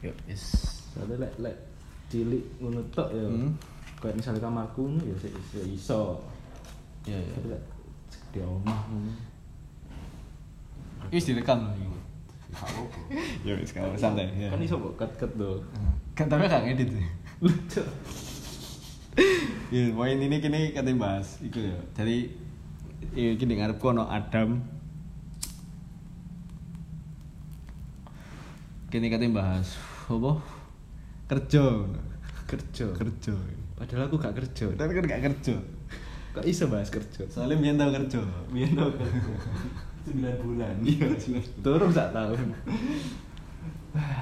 Yo, yes. Soalnya lek lek cilik ngono tok ya. Hmm. Kayak misalnya kamarku ngono ya sik iso. Iya, iya. Tapi lek di omah ngono. Wis direkam loh iki. Ya wis kalau santai. Ya. Kan iso kok cut-cut tuh. Kan tapi gak ngedit sih. Lucu. Ya, poin ini kini katanya bahas iku ya. Jadi iki kini ngarepku ono Adam. Kini katanya bahas apa? Kerja. Kerja. Kerja. Padahal aku gak kerja. Tapi kan gak kerja. Kok iso bahas kerja? Soalnya biar tau kerja. Biyen tau kerja. 9 bulan. Iya. Turun sak tahun.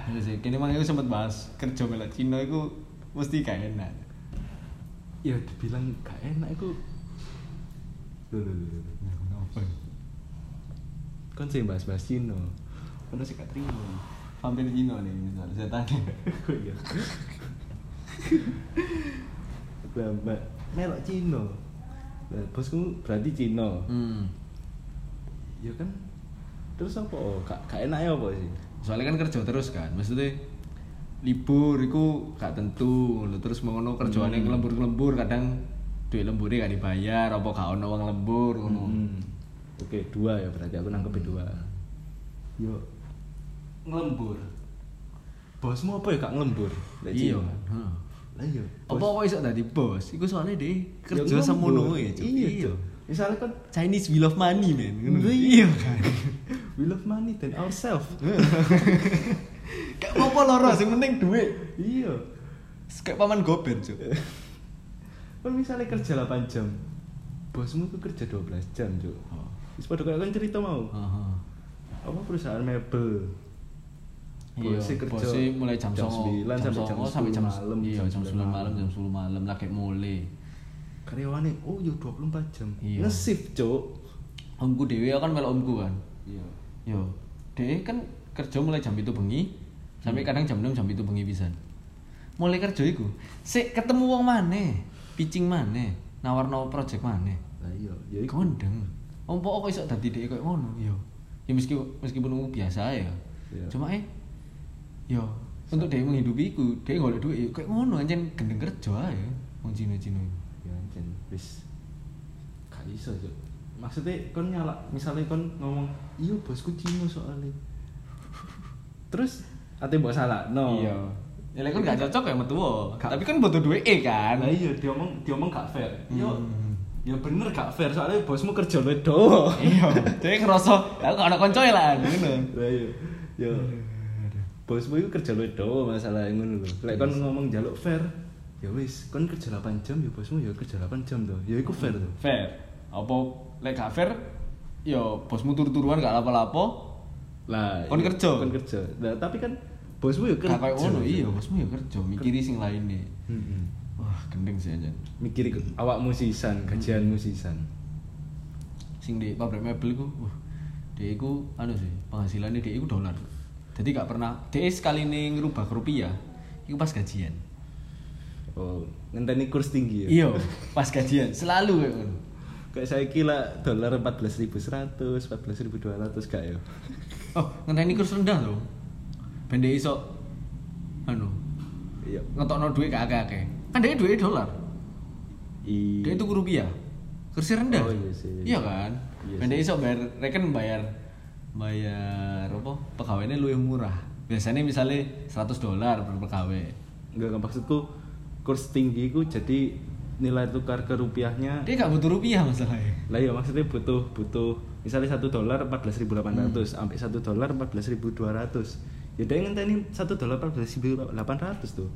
Ya sih, kini mang aku sempat bahas kerja melak Cina itu mesti gak enak. Ya dibilang gak enak. Lho lho lho. lho. Kenapa? Kan sih bahas-bahas Cina. Kan sih gak terima. Vampir Cina nih misalnya saya tanya. Oh iya. Mbak melok. Lah bosku berarti Cina. Hmm. Ya kan. Terus apa? Oh, gak gak enak ya apa sih? Soalnya kan kerja terus kan, maksudnya libur iku gak tentu terus mengono kerjaane Hmm. lembur-lembur kadang duit lembure gak dibayar apa gak ono uang lembur ngono. Hmm. Oke, dua ya berarti aku nangkep dua. Yo ngelembur. Bosmu apa ya gak ngelembur? Iya. Cina? Heeh. Lah iya. Apa kok iso dadi bos? Iku soalnya deh Ya kerja semono ya. Iya, Cuk. Misalnya kan Chinese we love money, man. Iya. kan. we love money than ourselves. Gak apa-apa loro, sing penting duit. iya. Kayak paman goben, Cuk. Kan misalnya kerja 8 jam. Bosmu tuh kerja 12 jam, Cuk. Oh. Padha kayak kan cerita mau. Heeh. Apa perusahaan mebel. Iya, Bosnya kerja bosnya mulai jam, jam 9 9 sampai jam 10 sampai jam malam, Iya, jam jam 9 malam, jam 10 malam lagi mulai. Karyawannya oh yo 24 jam. Iya. Nge-shift, Cuk. Omku dhewe kan melok omku kan. Iya. Yo, dhewe kan kerja mulai jam itu bengi sampai kadang jam 6 jam itu bengi pisan. Mulai kerja iku, sik ketemu wong maneh, pitching maneh, nawar-nawar project maneh. Lah iya, ya iku. Kondeng. Ompo kok iso dadi dhek koyo ngono, yo. Ya meski meskipun umum biasa ya. Iya. Cuma eh yo untuk dhek menghidupi iku, dhek golek duit koyo ngono anjen gendeng kerja wong Cina-Cina iku. Ya anjen wis gak iso, Cuk. Maksudnya kon nyala, misalnya kon ngomong, "Iya, bosku Cina soalnya." Terus ate mbok salah. No. Iya. Ya lek kan gak cocok ya metu Tapi kan butuh duit e kan. Lah iya, diomong diomong gak fair. Yo. Hmm. Ya bener gak fair soalnya bosmu kerja luwih dowo. Iya, dhewe ngerasa aku gak ada koncoe lah ngono. Lah iya. Yo. Bosmu itu kerja luwih dowo masalah ngono lho. Lek kon ngomong jaluk fair, ya wis, kon kerja 8 jam ya bosmu ya kerja 8 jam tuh. Ya iku fair tuh. Fair. Apa lek gak fair yo bosmu turu-turuan gak lapo-lapo. Lah, Kon iya, kerja. Kon kerja. Lah tapi kan bosmu ya kerja. Kayak iya, bosmu ya kerja mikiri sing lainnya. Heeh. Wah, gendeng sih aja. Mikir iku awakmu sisan, gajianmu sisan. Sing di pabrik mebel iku, wah, dia iku anu sih, penghasilannya dia iku dolar. Jadi gak pernah dia sekali nih ngerubah ke rupiah, iku pas gajian. Oh, ngenteni kurs tinggi ya. Iya, pas gajian selalu kayak. Kayak saya kira dolar 14.100, 14.200 gak ya? Oh, ngenteni kurs rendah loh. Ben dia iso anu, Iya. ngetokno duit gak akeh-akeh. Kan dia duit dolar. I Dia itu rupiah. Kursi rendah. Oh, iya sih. Iya kan? Iya Ben dia iso bayar reken bayar bayar apa? Pegawainya lu yang murah. Biasanya misalnya 100 dolar per pegawai. enggak maksudku kurs tinggi ku jadi nilai tukar ke rupiahnya Dia gak butuh rupiah masalahnya. lah ya maksudnya butuh butuh misalnya satu dolar 14.800 Hmm. sampai satu dolar 14.200 ya dia ngenteni satu dolar 14.800 tuh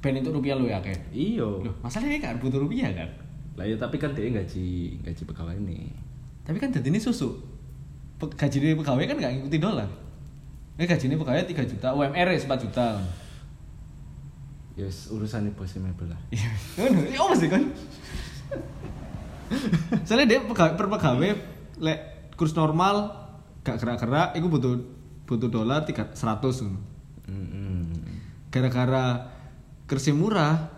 Ben itu rupiah lu ya kayak. iyo Loh, masalahnya kan butuh rupiah kan. lah ya tapi kan dia gaji gaji pegawai ini Tapi kan jadi ini susu. Gaji dari pegawai kan gak ngikuti dolar. Ini gajinya pegawai 3 juta, UMR ya 4 juta. ya wis, urusannya bosnya mebel lah. Ya apa sih kan? Soalnya dia pegawai, per pegawai lek kurs normal gak gerak-gerak itu butuh butuh dolar 3 100 ngono. Mm-mm. Gara-gara kursi murah,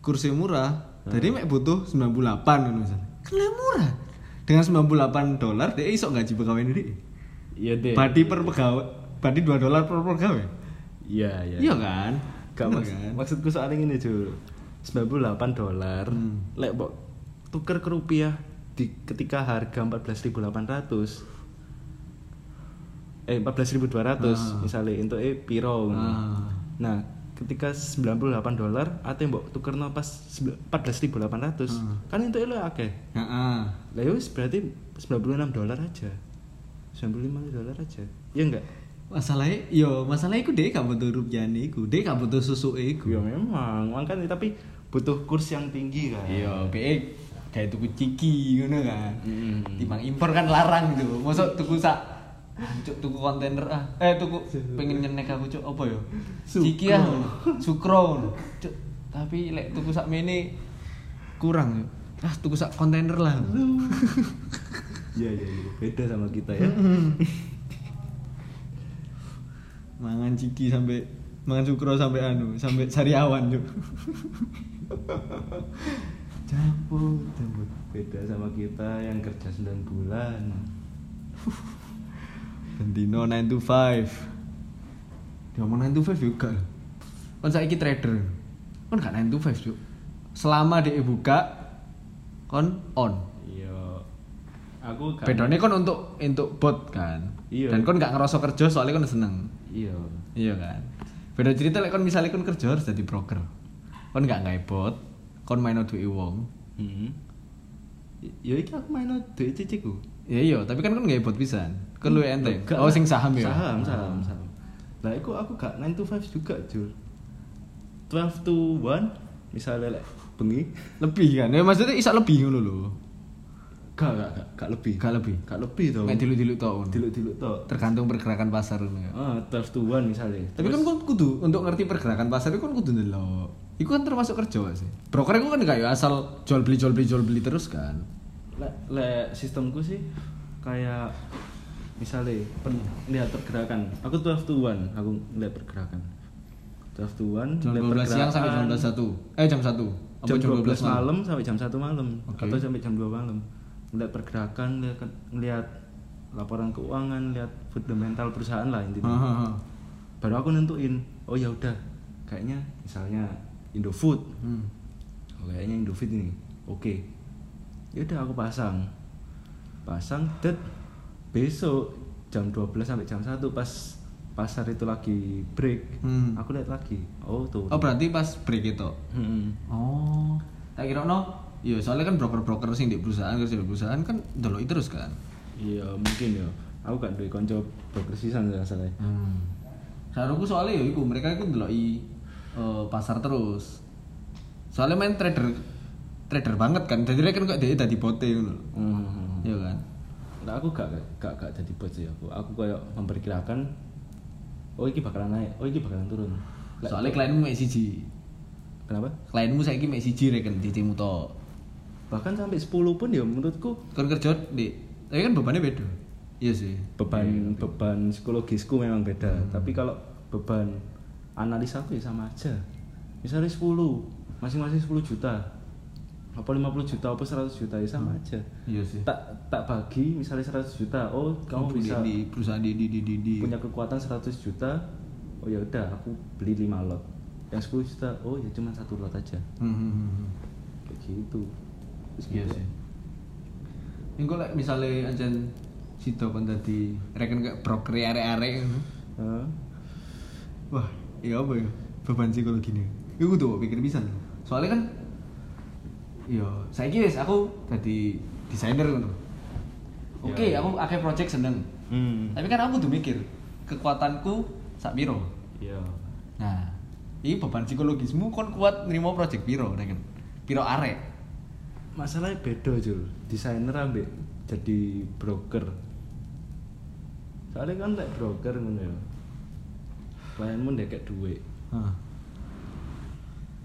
kursi murah, jadi mek butuh 98 ngono misalnya. Kan murah. Dengan 98 dolar dia iso gaji pegawai ini. iya deh Badi per pegawai, badi 2 dolar per pegawai. Iya, iya. Iya kan? Gak Bener maks- kan? maksudku soal ini Jul 98 dolar Hmm. Lek mbok tuker ke rupiah di ketika harga 14.800 Eh 14.200 Ah. misalnya untuk eh piro ngono. Ah. Nah ketika 98 dolar ate mbok tuker pas 14.800 Ah. kan itu lo akeh Heeh. lah ya wis berarti 96 dolar aja 95 dolar aja ya enggak Masalahnya, yo masalahnya iku deh gak butuh rupiahnya iku, deh gak butuh susu iku. ya memang makanya tapi butuh kurs yang tinggi kan Iya, be kayak tuku ciki ngono kan. Mm. Timbang impor kan larang gitu. Mosok tuku sak Cuk tuku kontainer ah. Eh tuku pengen nyenek aku cuk apa ya? Ciki ah. Sukro. Cuk, tapi lek tuku sak mene kurang. Cuk. Ah tuku sak kontainer lah. Iya iya iya. Beda sama kita ya. mangan ciki sampai mangan sukro sampai anu, sampai sariawan cuk. Cabut, cabut. Beda sama kita yang kerja 9 bulan. Bendino 9 to 5 Diomong 9 to 5 juga Kan saiki trader Kan gak 9 to 5 cuk Selama dia buka Kon on Iya. Aku gak Bedanya kan untuk untuk bot kan Iya. Dan kon gak ngerasa kerja soalnya kon seneng Iya. Iya kan Beda cerita lek kon misalnya kon kerja harus jadi broker Kon gak ngai bot Kon main duit wong Hmm. Ya iki aku main duit ciciku. Ya iya, tapi kan kon ngai bot pisan Kon lu enteng Gak Oh sing saham ya Saham, saham, saham. Lah iku aku gak 9 to 5 juga, Jul. 12 to 1 misalnya lek bengi Lebih kan Ya maksudnya isa lebih ngono lho gak gak gak, gak lebih. Gak lebih Gak lebih to. Mek diluk-diluk tok ngono. Diluk-diluk tok. tergantung pergerakan pasar ngono ya. Ah, 12 to 1 misalnya. Tapi kan kon kudu untuk ngerti pergerakan pasar itu kan kudu ndelok. Iku kan termasuk kerja gak sih. Broker itu kan gak ya asal jual beli jual beli jual beli terus kan. Lek sistemku sih kayak misalnya pen, lihat pergerakan aku 12 to 1 aku lihat pergerakan 12 to 1 Jam lihat 12 siang sampai jam. 12 1. Eh jam 1. Apa jam 12, malam? malam sampai jam 1 malam Oke. atau sampai jam 2 malam lihat pergerakan lihat lihat laporan keuangan lihat fundamental perusahaan lah intinya baru aku nentuin oh ya udah kayaknya misalnya Indofood Hmm. Kayaknya Indofood ini oke ya udah aku pasang pasang dan besok jam 12 sampai jam 1 pas pasar itu lagi break Hmm. aku lihat lagi oh tuh Oh berarti pas break itu. Hmm. Oh. Tak kira no. Iya, soalnya kan broker-broker sing di perusahaan kerja di perusahaan kan ndelok terus kan. iya mungkin ya aku gak duwe konco broker sisan ya salah Hmm. Saranku soalnya ya iku mereka iku ndeloki eh, pasar terus. Soalnya main trader trader banget kan. Jadi kan kok dia tadi bote ngono. hmm. Iya kan? nah aku gak gak gak jadi bot sih aku aku kayak memperkirakan oh ini bakalan naik oh ini bakalan turun Soalnya klienmu mek siji. kenapa Klienmu saiki mek siji reken cicimu tok. bahkan sampai 10 pun ya menurutku Kon kerja di tapi kan bebannya beda. Iya sih. beban beban psikologisku memang beda tapi kalau beban analisa aku ya sama aja misalnya 10 masing-masing 10 juta apa 50 juta apa 100 juta ya sama aja Iya sih. tak tak bagi misalnya 100 juta oh kamu bisa di perusahaan di di di di. di. punya kekuatan 100 juta oh ya udah aku beli 5 lot yang 10 juta oh ya cuma satu lot aja Hmm, hmm, hmm, hmm. kayak gitu Terus Iya gitu. sih. Ini kok lek misalnya ancen sido kon dadi reken kayak broker arek-arek. Hah? Wah, iya apa ya? Beban psikologi nih. Iku tuh pikir bisa. Soalnya kan Iya, saiki wis aku dadi desainer ngono. Oke, Iya. aku akeh project seneng. hmm Tapi kan aku tuh mikir kekuatanku sak piro. iya Nah, ini beban psikologismu kon kuat nerima project piro, kan? Piro arek. masalahnya beda Jul desainer ambek jadi broker soalnya kan like broker ngono ya klienmu ndekek duit Hah.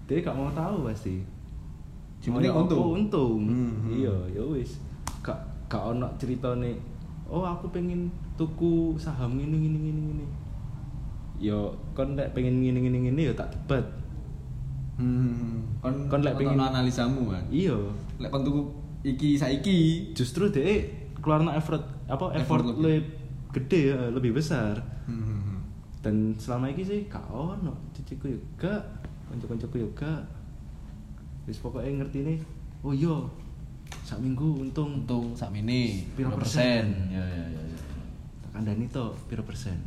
dia gak mau tahu pasti Cuma untung. untung Hmm, hmm. iya ya wis gak gak ono ceritane oh aku pengen tuku saham ngene ngene ngene ngene yo kon lek pengen ngene ngene ngene ya tak debat Hmm. Kon Kon lek pengen- analisamu kan. iya Lek kon tuku iki saiki. justru deh keluar effort apa Effort effort, lebih. lebih gede ya lebih besar Hmm. dan selama ini sih gak ono ciciku juga kanca-kancaku juga wis pokoknya ngerti nih oh iya sak minggu untung. Untung sak mini Piro persen? ya ya ya, ya. tak kandani to piro persen?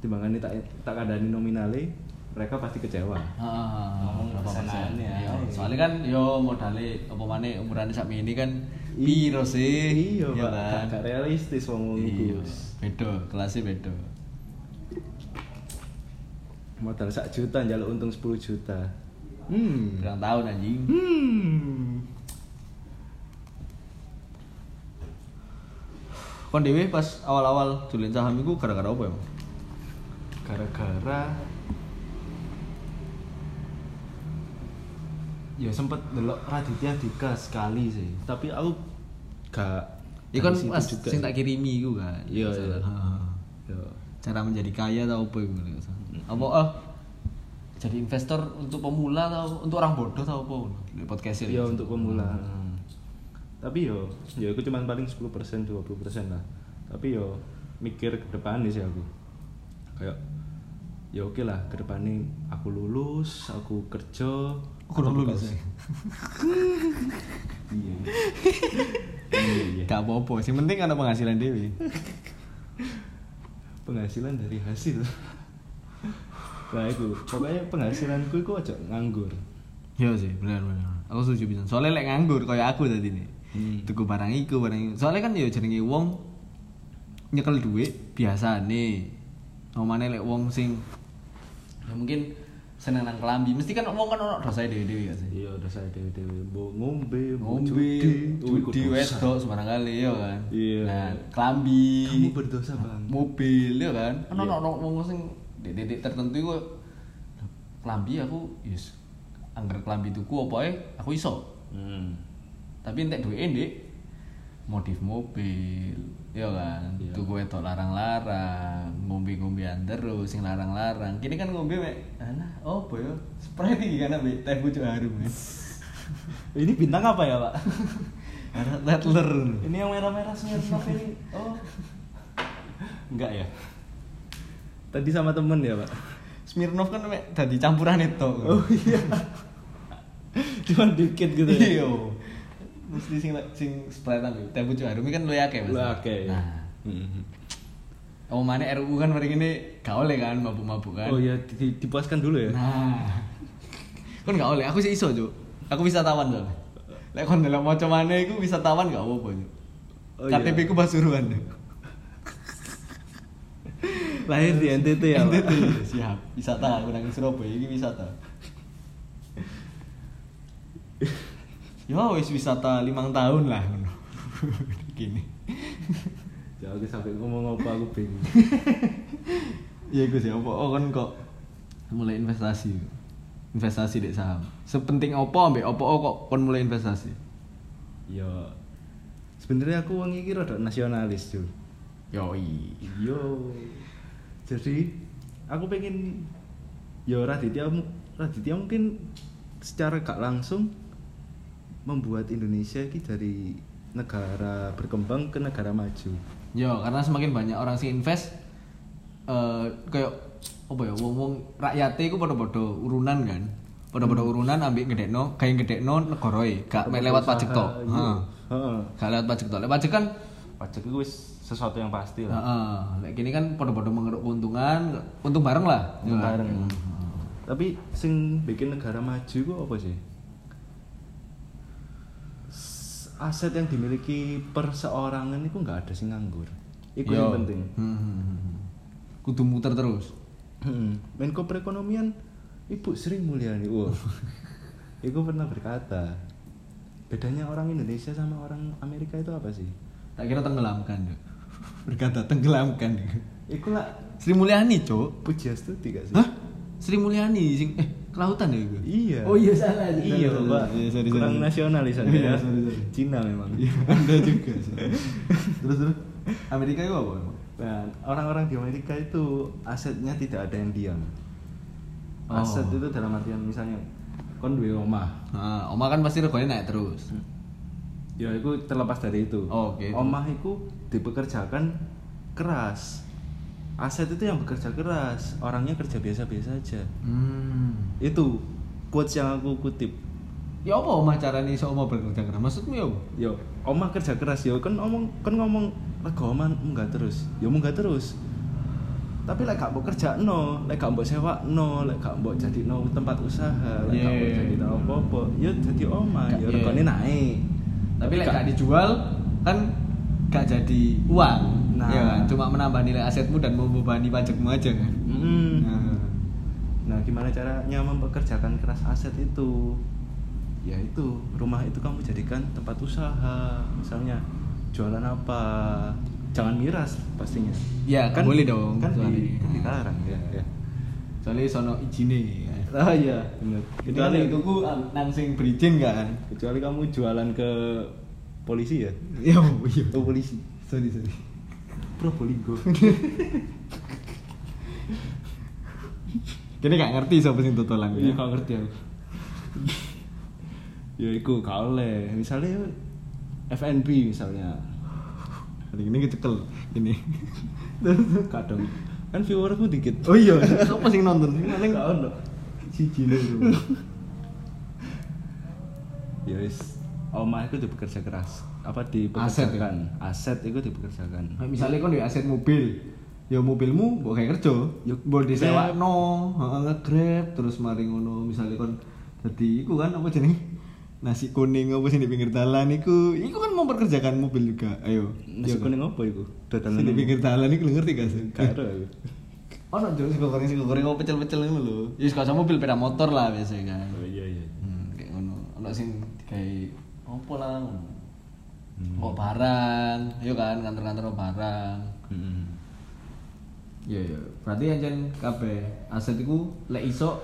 Timbangannya tak tak kandani nominale mereka pasti kecewa. Ah, Ngomong persenannya, Iya. ayo. soalnya kan yo modalnya apa mana umurannya sak mini kan piro sih? Iya Iya pak. kan? Gak realistis ngomong iya iku. Beda kelasnya beda. Modal sak juta njaluk untung 10 juta hmm kurang tahun anjing hmm kon dewe pas awal-awal julian saham itu gara-gara apa ya gara-gara ya sempet delok Raditya Dika sekali sih tapi aku gak Iya kan pas juga sing sih. tak kirimi iku kan. Iya, iya. Cara menjadi kaya atau apa iku. Apa ah jadi investor untuk pemula atau untuk orang bodoh atau apa? Di podcast ini. Iya untuk pemula. Tapi yo, ya aku cuma paling 10% 20% lah. Tapi yo mikir ke depan sih aku. Kayak ya oke lah ke depannya aku lulus, aku kerja, Aku udah lulus. Iya. Iya, iya. Gak apa-apa, sing penting ada penghasilan dewi. Penghasilan dari hasil. Nah itu, pokoknya penghasilanku itu aja nganggur. Iya sih, benar benar. Aku setuju bisa. Soalnya lek nganggur kayak aku tadi nih. Hmm. Tuku barang iku, barang iku. Soalnya kan ya jenenge wong nyekel duit biasa nih. Omane lek wong sing ya mungkin seneng nang kelambi, mesti kan wong kan ono dosa dhewe-dhewe gak sih? Iya, udah saya dewe-dewe Mbok ngombe, Ngombe, judi, dosa. wedok sembarang kali ya kan. Iya. Nah, kelambi. Kamu berdosa, Bang. Mobil ya kan. Kan Iya. ono ono wong sing di titik tertentu iku kelambi aku yes angger kelambi tuku apa ae aku iso. Hmm. Tapi entek duwe Ndek modif mobil ya kan Iya. tuku wedok larang-larang ngombe-ngombean terus sing larang-larang kini kan ngombe mek alah opo ya spray iki kan ambek teh pucuk harum ya Ini bintang apa ya, Pak? ada Rattler ini yang merah-merah Smirnoff ini. Oh. Enggak ya? Tadi sama temen ya, Pak? Smirnov kan dadi campuran itu Oh iya. Cuma dikit gitu ya. iya mesti sing sing spray tapi teh pucuk harum iki kan luwih akeh Mas Lu akeh. ya? nah Mhm. Oh mana RUU kan mari ini gak oleh kan mabuk-mabuk kan Oh iya, di- di- dipuaskan dulu ya. Nah, kan gak oleh. Aku sih iso cuk. Aku bisa tawan soalnya. Lek kon dalam macam mana iku bisa tawan gak apa-apa cuk. Oh, iya. KTP ku Pasuruan. Lahir di NTT ya, Pak? NTT. Siap. Wisata aku nang Surabaya iki wisata. Ya wis wisata limang tahun lah ngono. Gini. Jangan sampai ngomong apa aku bingung. Iya gue sih apa oh kan kok mulai investasi. Investasi di saham. Sepenting apa ambek apa oh, kok kon mulai investasi? Ya sebenarnya aku wong iki rada nasionalis, Jul. Yoi. Yo. Jadi aku pengen yo Raditya mu- Raditya mungkin secara gak langsung membuat Indonesia ini dari negara berkembang ke negara maju. Yo, karena semakin banyak orang sing invest eh kayak apa ya wong-wong rakyate iku padha-padha urunan kan. Padha-padha urunan ambek ngedekno, gawe ngedekno negarae, gak mek lewat pajak tok. Iya. Heeh. Heeh. Gak lewat pajak tok. Lewat pajak kan Pajak itu wis sesuatu yang pasti lah. heeh, lek gini kan padha-padha mengeruk keuntungan, untung bareng lah. Untung ya bareng. Tapi sing bikin negara maju itu apa sih? Aset yang dimiliki perseorangan itu nggak ada sing nganggur. Itu Yo. yang penting. Hmm, hmm, hmm. Kudu muter terus. Hmm. Menko Perekonomian Ibu Sri Mulyani. Wah. Iku pernah berkata, bedanya orang Indonesia sama orang Amerika itu apa sih? Tak kira tenggelamkan. Berkata tenggelamkan. Iku lah Sri Mulyani, Cuk. Pujiastuti gak sih? Hah? Sri Mulyani sing eh kelautan ya gue. Iya. Oh iya salah. Iya, Pak. Iya, sorry, Kurang sorry. nasionalis Anda Iya, ya. sorry, sorry. Cina memang. Iya, Anda juga. terus terus Amerika itu apa emang? Nah, orang-orang di Amerika itu asetnya tidak ada yang diam. Oh. Aset itu dalam artian misalnya kon duwe omah. Nah, Oma kan pasti reganya naik terus. Ya itu terlepas dari itu. Oh, oke. Omah itu dipekerjakan keras. aset itu yang bekerja keras orangnya kerja biasa-biasa aja Hmm. itu quotes yang aku kutip Ya apa omah carane iso omah bekerja keras? Maksudmu ya apa? yo omah kerja keras yo kan ngomong kan ngomong lego omah munggah terus yo munggah terus tapi lek gak mbok kerja no lek gak mbok sewa no lek gak mbok jadi no tempat usaha lek gak mbok Yeah. jadi no apa-apa yo jadi omah yo yeah. regane naik Tapi lek gak dijual kan gak jadi uang. Nah. Ya kan? Cuma menambah nilai asetmu dan membebani pajakmu aja kan. Mm. Nah. Nah, gimana caranya mempekerjakan keras aset itu? Ya itu, rumah itu kamu jadikan tempat usaha. Misalnya jualan apa? Jangan miras pastinya. Ya, kan boleh dong, Kan di, kan dilarang ya, ya. Soalnya sono izine kan. Ah iya, benar. Kecuali itu ku nang sing berizin kan. kecuali kamu jualan ke polisi ya? Iya, iya. Oh, polisi. Sorry, sorry. Probolinggo. Kini gak ngerti siapa sing totolan. Iya, gak ngerti aku. ya iku gak oleh. Misalnya FNB misalnya. Hari ini kecekel ini. kadang kan viewerku dikit Oh iya, siapa sing nonton? Paling Gak ono. Siji lho. ya wis. Omah itu dipekerja keras. Apa Aset dipekerjakan? Aset, itu dipekerjakan. Misalnya kon duwe aset mobil, ya mobilmu mbok kayak kerja, ya mbok disewakno, heeh nge-grab terus mari ngono. Misalnya kon dadi iku kan apa jenenge? Nasi kuning apa sih di pinggir jalan iku, iku kan memperkerjakan mobil juga. Ayo. nasi kan? kuning apa itu di pinggir jalan iku lu ngerti gak sih? karo aku Ono jero sing goreng sing goreng apa pecel-pecel ngono lho. Ya wis kaya mobil sepeda motor lah biasanya kan. oh iya iya Hmm, kayak ngono. Ono sing kayak apa lah ngono. Hmm. Oh barang, yo kan kantor-kantor oh, barang. Hmm. Iya iya. Berarti anjen kabeh aset iku lek iso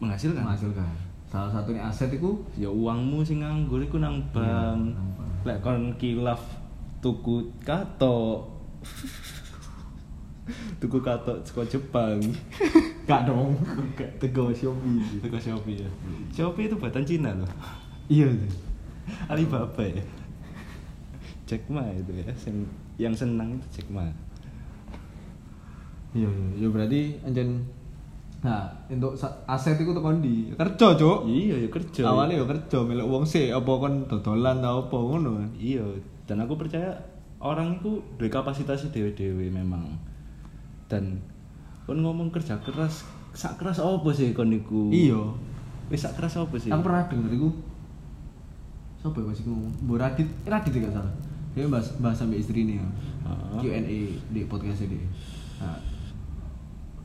menghasilkan menghasilkan. Salah satunya aset iku ya uangmu sing nganggur iku nang Iya, nang bank. lek kon kilaf tuku kato tuku kato saka Jepang gak dong. Tego Shopee. tuku Shopee ya Shopee itu buatan Cina loh Iya sih. Alibaba ya Jack Ma itu ya sen- yang senang itu Jack Ma Iya iya. Ya berarti anjen Nah, untuk aset iku tekan di kerja, Cuk. iya ya kerja Awalnya ya kerja melok wong sih apa kon dodolan ta apa ngono kan. iya dan aku percaya orang itu dari kapasitas dewe-dewe memang dan kon ngomong kerja keras sak keras apa sih kon niku Iya. wis sak keras apa sih Aku pernah denger iku ya sih ngomong? Bu Radit, eh, Radit ya gak salah. Dia bahas bahas sampai istri nih ya. Q&A di podcast dia. Nah,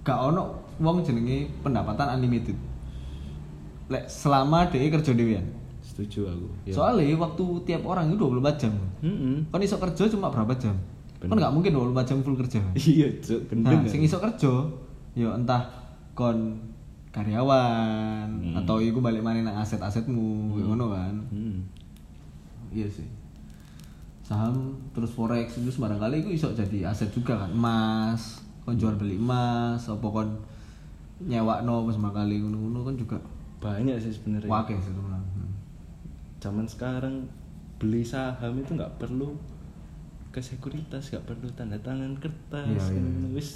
gak ono wong jenenge pendapatan unlimited. Lek selama dia kerja dhewean. setuju aku ya. Soalnya waktu tiap orang itu 24 jam. Mm-mm. Kon iso kerja cuma berapa jam? Kon Bener. gak mungkin 24 jam full kerja. iya cuk gendeng Nah, kan? sing iso kerja ya entah kon karyawan Hmm. atau iku balik mana nang aset-asetmu kayak ngono kan. Hmm. Iya sih. Saham terus forex itu sembarang kali itu iso jadi aset juga kan. Emas, kon jual beli emas, apa kon nyewa no pas kali ngono-ngono kan juga banyak sih sebenarnya wakil sih teman. zaman sekarang beli saham itu nggak perlu ke sekuritas nggak perlu tanda tangan kertas Iya, iya, kan. iya. wis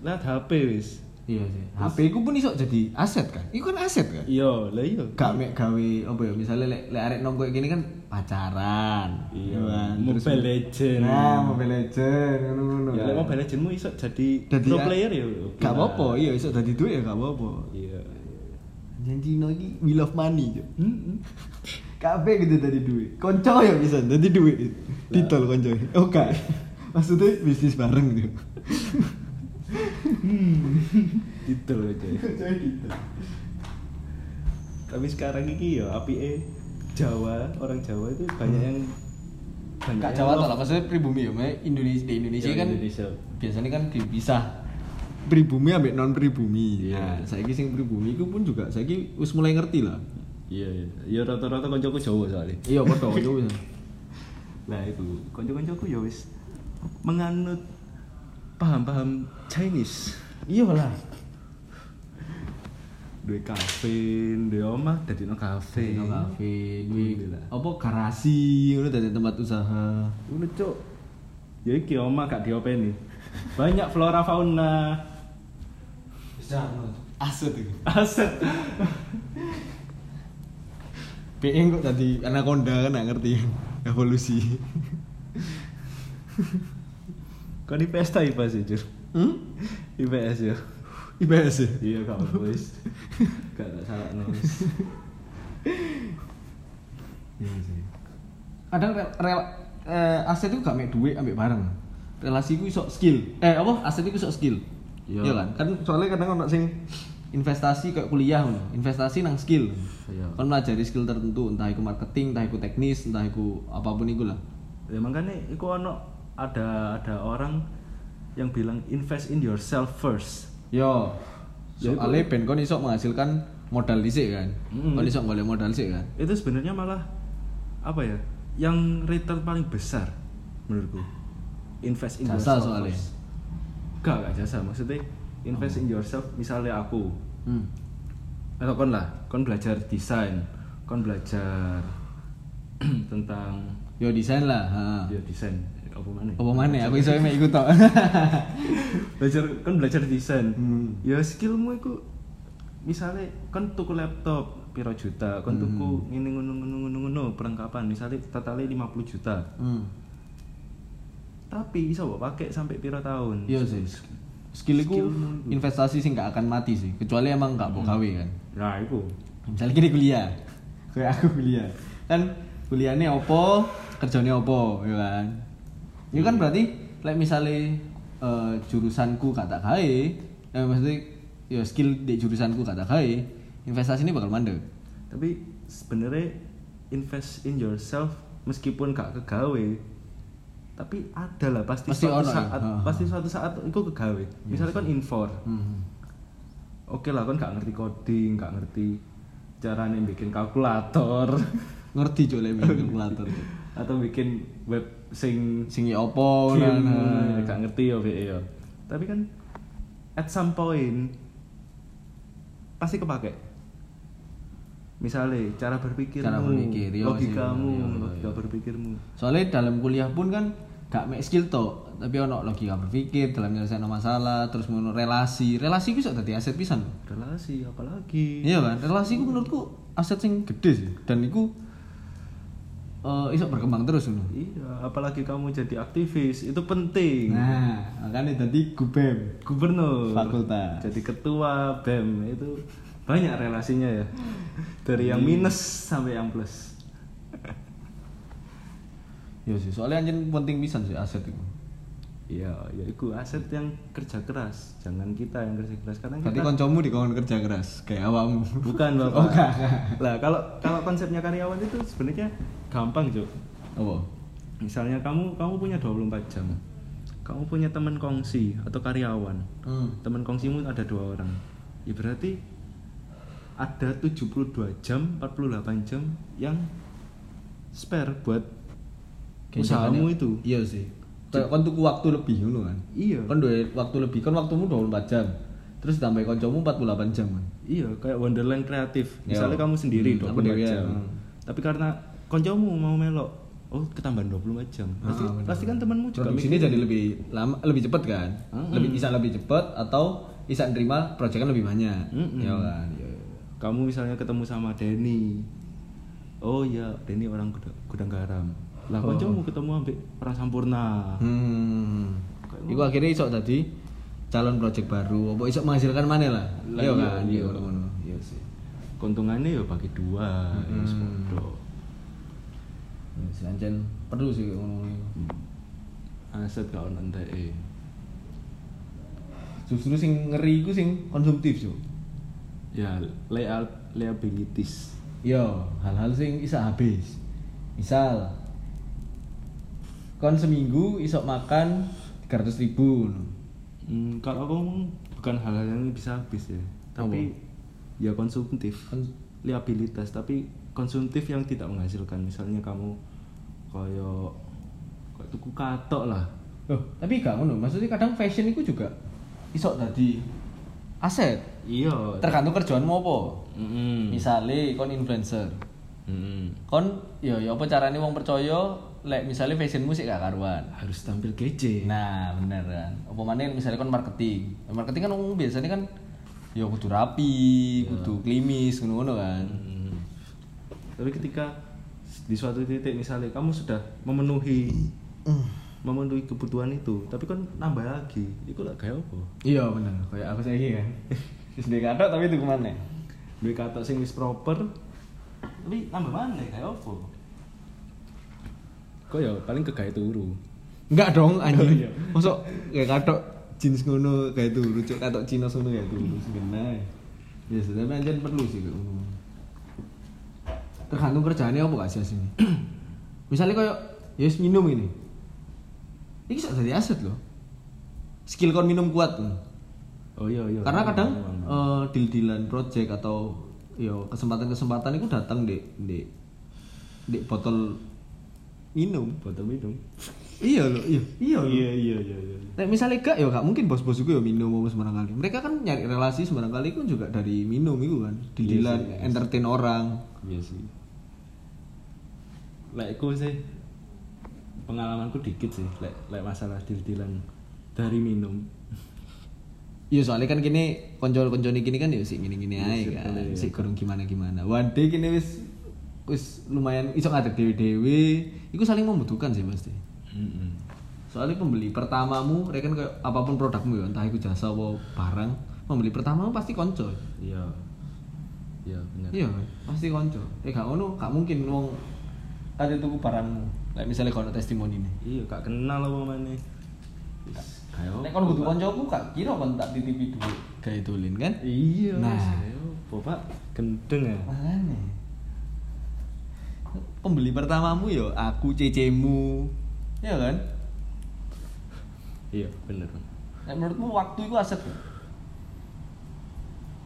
lihat HP wis Iya sih. HP ku pun iso jadi aset kan. Iku kan aset kan. iya lah iya Gak mek gawe apa ya misalnya lek lek arek nongko gini kan pacaran. Iya, kan? Terus- Mobile Legend. Nah, Mobile Legend ngono-ngono. ya kan. Mobile Legendmu iso jadi Dadi pro player ya Gak apa-apa, iya iso dadi duit ya gak apa-apa. iya Janji iki we love money. Cuk. Hmm. Kabeh gitu dadi duit. Konco ya bisa dadi duit. Ditol konco. Oh gak. Maksudnya bisnis bareng gitu. gitu loh coy gitu. tapi sekarang ini ya APE Jawa orang Jawa itu banyak yang banyak yang Jawa lah, maksudnya pribumi ya. Indonesia di Indonesia Ya, kan Indonesia. biasanya kan dipisah pribumi ambek non pribumi. Iya. Nah, saiki sing pribumi iku pun juga saiki wis mulai ngerti lah. Iya iya ya rata-rata koncoku Jawa soalnya Iya, padha yo wis. Nah itu konco-koncoku ya wis menganut paham-paham Chinese. Iya lah. Duwe kafe, duwe omah dadi no kafe. Di kafe, duwe apa garasi ngono dadi tempat usaha. Ngono cuk. Ya iki omah gak diopeni. banyak flora fauna Bisa aset iki. aset PE kok tadi anaconda kan nggak ngerti evolusi. kau di pesta IPA sih Jur Hmm? IPS ya IPS ya? iya kau wis gak tak salah nulis Iya sih. Kadang rel, rel eh, aset itu gak mek duit ambek barang. Relasi ku iso skill. Eh apa? Aset itu iso skill. Iya. Iya kan? Kan soalnya kadang ono sing investasi kayak kuliah. Investasi nang skill. Iya. Kan melajari skill tertentu, entah itu marketing, entah itu teknis, entah itu apa pun itu lah. ya makanya iku ono ada ada orang yang bilang invest in yourself first Yo. Ya, Soalnya ben kon iso menghasilkan modal dhisik kan. Mm. Kon iso golek modal sik kan. itu sebenarnya malah apa ya yang return paling besar menurutku invest in Jasa yourself soalnya. first. gak gak jasa maksudnya invest in yourself misalnya aku Hmm. atau kon lah kon belajar desain kon belajar tentang Yo desain lah, ha. ya desain apa mana Apa maneh aku iso mek ikut tok. belajar kan belajar desain Hmm. ya skillmu itu misalnya kan tuku laptop piro juta kan tuku Hmm. ini ngono ngono ngono ngono perlengkapan misalnya totalnya 50 juta Hmm. tapi bisa mbok pakai sampai piro tahun Iya sih. Skill itu investasi sih nggak akan mati sih, kecuali emang nggak mau gawe kan. nah itu Misalnya gini kuliah, kayak aku kuliah, kan kuliahnya opo, kerjanya opo, ya kan? Itu kan berarti, like misalnya eh, jurusanku kata gawe, eh, maksudnya ya skill di jurusanku kata gawe, investasi ini bakal mandek. tapi sebenarnya invest in yourself meskipun gak kegawe tapi ada lah pasti, Pasti suatu ono ya? saat ha. pasti suatu saat itu kegawe misalnya kan infor Hmm. oke lah kan gak ngerti coding gak ngerti caranya bikin kalkulator Ngerti coba lebih kalkulator. atau bikin web sing Sing ya opo, game nah, nah. gak ngerti ya VE ya tapi kan at some point pasti kepake misalnya cara berpikirmu Cara berpikir, sih, logikamu iya, iya, logika iya. berpikirmu Soalnya dalam kuliah pun kan gak make skill tok, tapi ono logika berpikir dalam menyelesaikan masalah, terus ngono relasi. Relasi ku iso dadi aset pisan. relasi apalagi Iya kan? Relasi ku menurutku aset sing gede sih dan iku eh iso berkembang terus ngono. iya apalagi kamu jadi aktivis itu penting Nah, makanya tadi gubem gubernur Fakultas. jadi ketua bem itu banyak relasinya ya dari yang minus sampai yang plus Iya sih, soalnya anjing penting pisan sih aset itu. iya ya itu aset yang kerja keras jangan kita yang kerja keras karena Berarti kita koncomu di kerja keras kayak awakmu. bukan bapak Oh, enggak. lah kalau kalau konsepnya karyawan itu sebenarnya gampang Jo Apa? misalnya kamu kamu punya 24 jam kamu punya teman kongsi atau karyawan Hmm. teman kongsimu ada dua orang ya berarti ada 72 jam 48 jam yang spare buat usahamu jangan- itu Iya sih. Kayak kon tuku waktu lebih ngono kan. iya Kon duwe waktu lebih, kan waktumu 24 jam. Terus ditambah koncomu 48 jam kan. iya kayak wonderland kreatif Yo. misalnya kamu sendiri Hmm, 24 aku dewean, jam hmm. tapi karena koncomu mau melok oh ketambahan 24 jam pasti Ah, bener. pasti kan temanmu juga Produksinya mikir, jadi lebih lama, lebih cepat kan? Mm-mm. Lebih bisa lebih cepat atau bisa nerima proyekan lebih banyak. Mm-mm. Ya kan? Ya. kamu misalnya ketemu sama Denny oh iya Denny orang gudang, gudang garam lah Oh. koncomu ketemu ambek orang sampurna Hmm. Iku akhirnya iso tadi calon proyek baru, apa iso menghasilkan mana lah? Iya iya, kan? iya. Iya ngono. Iya sih. keuntungannya ya bagi dua ya sepodo. Ya sih ancen perlu sih ngono. aset gak ono enteke Justru sing ngeri iku sing konsumtif, Cuk. ya layout liabilities Yo, hal-hal sing bisa habis. Misal kon seminggu iso makan 300 ribu Hmm, kalau aku ngomong bukan hal-hal yang bisa habis ya tapi ya konsumtif Kon- liabilitas tapi konsumtif yang tidak menghasilkan misalnya kamu koyo koyo tuku katok lah Loh, tapi gak ngono. Maksudnya kadang fashion itu juga iso dadi aset. iya Tergantung kerjaanmu apa. Mm-mm. Misalnya kon influencer. Mm-mm. Kon ya ya apa carane wong percaya lek misalnya fashion musik gak karuan. harus tampil kece Nah, bener kan. Apa mana misalnya kan marketing. Marketing kan umum biasanya kan ya kudu rapi, kudu klimis ngono-ngono kan. Hmm. tapi ketika di suatu titik misalnya kamu sudah memenuhi memenuhi kebutuhan itu tapi kan nambah lagi itu lah kayak apa Iya bener, kayak aku saiki kan. Ndek kathok tapi itu ke mana? duit kata sing wis proper tapi nambah mana kayak apa kok ya paling ke gaya turu Enggak dong Oh, anjing. iya. Masuk kayak kathok jeans ngono kayak itu lucu kathok Cina ngono kayak itu sebenarnya. Ya sebenarnya anjen perlu sih ngono. Tergantung kerjaannya apa gak sih sini. Misalnya kayak ya minum ini. Ini bisa jadi aset loh. Skill kon minum kuat tuh. oh iya iya Karena kadang Emang, emang. eh, deal-dealan project atau yo kesempatan-kesempatan itu datang di di di botol minum. botol minum Iya loh, iya, iya loh. iya iya iya iya Nah, misalnya gak ya gak mungkin bos-bos juga ya minum apa sembarang kali. Mereka kan nyari relasi sembarang kali kan juga dari minum itu kan. Didilan, Iya sih, iya sih. entertain orang. iya sih lek aku sih pengalamanku dikit sih lek lek masalah deal-dealan dari minum Iya soalnya kan kini konjol-konjol gini kan ya sih gini-gini Iya, aja sih, kan. boleh, Si ya. kurang gimana-gimana. Wade kini wis wis lumayan iso ngadeg dewe-dewe. Iku saling membutuhkan sih pasti. Mm-mm. Soalnya pembeli pertamamu, mereka kan kayak apa pun produkmu ya, entah itu jasa apa barang, pembeli pertamamu pasti konco. iya iya benar Iya, pasti konco. Eh gak ngono, gak mungkin wong kate tuku barangmu. Kayak misalnya kalau testimoni nih. iya gak kenal apa mana kayak Nek kon kudu koncoku gak kira kon tak titipi duit gawe dolin kan? iya Nah. bapak gendeng ya Makane. Pembeli pertamamu yo aku cecemu. Iya kan? iya bener Nek menurutmu waktu itu aset gak?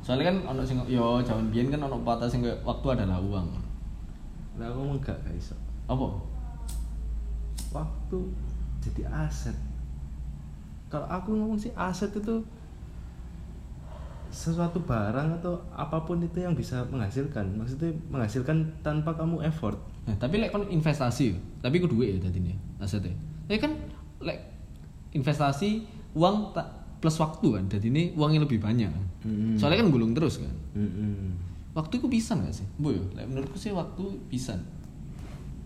Soalnya kan ono sing yo jaman biyen kan ono patah sing waktu adalah uang. lah aku mau gak gak iso Apa? waktu jadi aset kalau aku ngomong sih aset itu sesuatu barang atau apa pun itu yang bisa menghasilkan maksudnya menghasilkan tanpa kamu effort Nah, tapi lek kon investasi, tapi ku duit ya tadi nih asetnya. Ya kan lek investasi uang tak plus waktu kan, jadi ini uangnya lebih banyak kan. Mm-mm. Soalnya kan gulung terus kan. Mm-mm. Waktu itu pisan gak sih? Bu lek menurutku sih waktu pisan.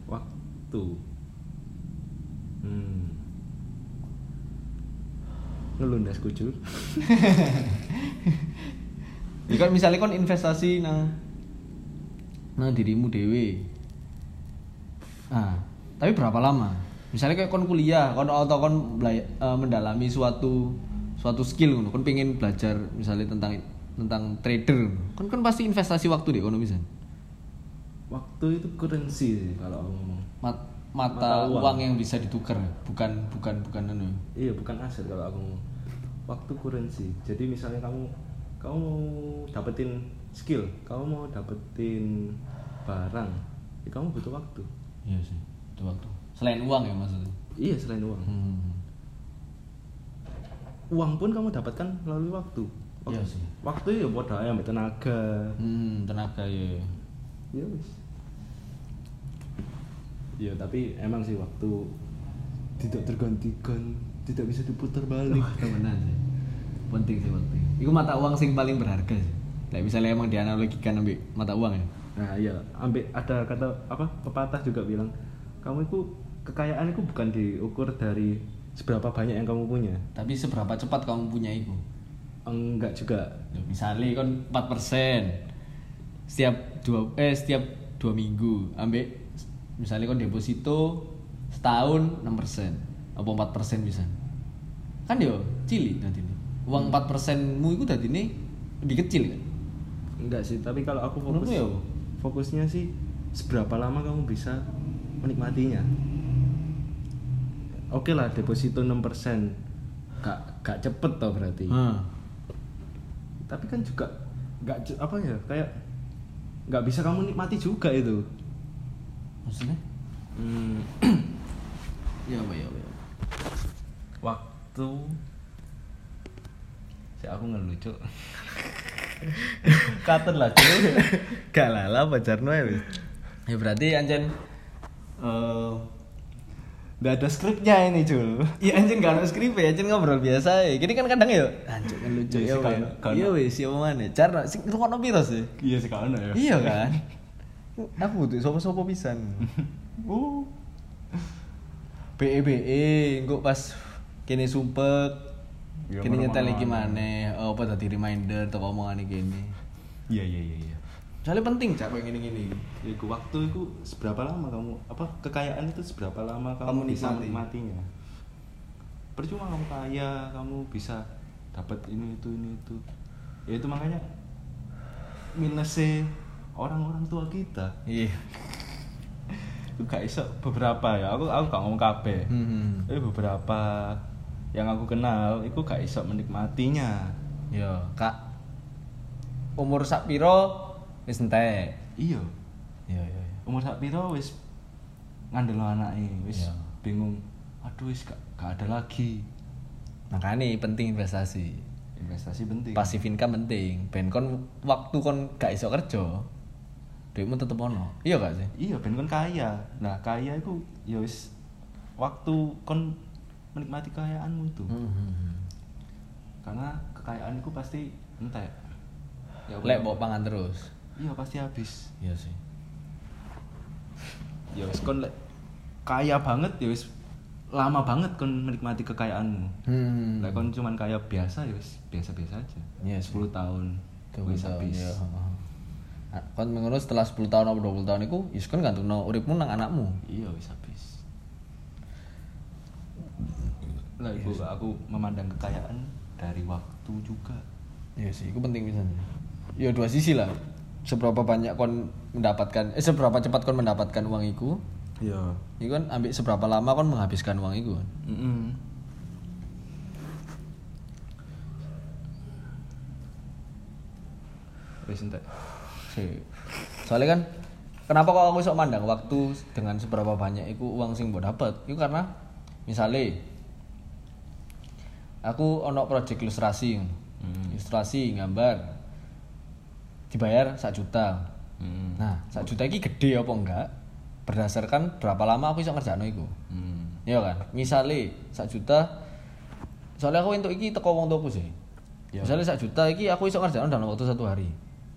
waktu ngelundas kucur Ya kan misalnya kon investasi nang nang dirimu dewe. Nah, tapi berapa lama? Misalnya kayak kon kuliah, kon atau kon eh, mendalami suatu suatu skill ngono, kon pengen belajar misalnya tentang tentang trader. Kon kan pasti investasi waktu deh kono misalnya. waktu itu currency sih kalau aku ngomong Mat- mata, Mata uang. uang. yang bisa ditukar, bukan bukan bukan anu. iya bukan aset kalau aku waktu currency jadi misalnya kamu kamu mau dapetin skill kamu mau dapetin barang ya kamu butuh waktu Iya sih, itu waktu. Selain uang ya maksudnya. iya selain uang Hmm. uang pun kamu dapatkan melalui waktu Iya sih. waktu ya buat ya ambil tenaga Hmm, tenaga ya. ya wis ya tapi emang sih waktu tidak tergantikan tidak bisa diputar balik Wah, temenan sih. Penting sih waktu. Itu mata uang sing paling berharga sih. Kayak misalnya emang dianalogikan ambil mata uang ya. Nah iya, ambil ada kata apa pepatah juga bilang kamu itu kekayaan itu bukan diukur dari seberapa banyak yang kamu punya. Tapi seberapa cepat kamu punya itu? Enggak juga. Ya, Misalnya kan 4% setiap dua eh setiap dua minggu ambil misalnya kan deposito setahun 6% apa 4% bisa? Kan yo cilik tadi ini. Uang 4% mu itu tadi ini dikecil kan? Enggak sih, tapi kalau aku fokus ya fokusnya sih seberapa lama kamu bisa menikmatinya. Oke lah deposito 6% gak, gak cepet toh berarti. Hmm. tapi kan juga gak apa ya kayak nggak bisa kamu nikmati juga itu maksudnya hmm, ya apa ya apa ya waktu si aku ngelucu Katen lah cuy. Gak lah lah pacarno ya wis. Ya berarti anjen eh Nggak ada skripnya ini Jul Iya anjing gak ada skrip ya, anjing ngobrol biasa ya. Gini kan kadang ya, anjing kan lucu Iya ya. sih, Iya wis, siapa mana? Cara sing rungokno piro sih? Iya sih kan ya Iya kan? Aku butuh sopo-sopo pisan. Uh. BE BE engko pas kene sumpek. Ya, Kene nyetel iki maneh, oh, apa dadi reminder teko omongane kene. Iya iya iya iya Soalnya penting cak kayak gini-gini. Ya, Iku waktu itu seberapa lama kamu apa kekayaan itu seberapa lama kamu, Kamu bisa nikmati. menikmatinya? Percuma kamu kaya, kamu bisa dapat ini itu ini itu. Ya itu makanya minusnya orang-orang tua kita. Iya. Itu gak iso beberapa ya. Aku aku gak ngomong kabeh. Hmm. Tapi beberapa yang aku kenal itu gak iso menikmatinya. Yo, Kak. Umur sak piro wis entek. Iya. Iya, iya, iya. Umur sak piro wis ngandel anake, wis Iya. bingung. Aduh wis gak, gak ada lagi. Makanya penting investasi. Investasi penting. Pasif income penting. Ben kon waktu kon gak iso kerja, duitmu tetep ono. Iya gak sih? Iya, ben kon kaya. Nah, kaya itu ya wis waktu kon menikmati kekayaanmu itu. Hmm. Karena kekayaan itu pasti entek. Ya, Lek bawa pangan terus. Iya, pasti habis. Iya sih. Ya wis kon lek kaya banget ya wis lama banget kon menikmati kekayaanmu. Hmm. Lek kon cuman kaya biasa ya wis biasa-biasa aja. Iya sih. 10 tahun wis habis. Ya. Kon mengono setelah 10 tahun atau 20 tahun iku, ya kon gantungno uripmu nang anakmu. Iya wis habis. Lah ibu aku memandang kekayaan dari waktu juga. Iya sih, itu penting bisa. Ya dua sisi lah. Seberapa banyak kon mendapatkan, eh seberapa cepat kon mendapatkan uang itu, Iya. itu kan ambil seberapa lama kon menghabiskan uang itu. kan. Mm Wis entek. Sih. Soalnya kan kenapa kok aku sok mandang waktu dengan seberapa banyak itu uang sing mbok dapat? Itu karena misalnya aku ono project ilustrasi. Hmm. Ilustrasi gambar dibayar sak juta. Mm. Nah, sak juta iki gede apa enggak? Berdasarkan berapa lama aku iso ngerjakno iku. Mm. Iya kan? Misale sak juta soalnya aku untuk iki teko wong tuaku sih. Ya. Misalnya sak juta iki aku iso ngerjakno dalam waktu satu hari.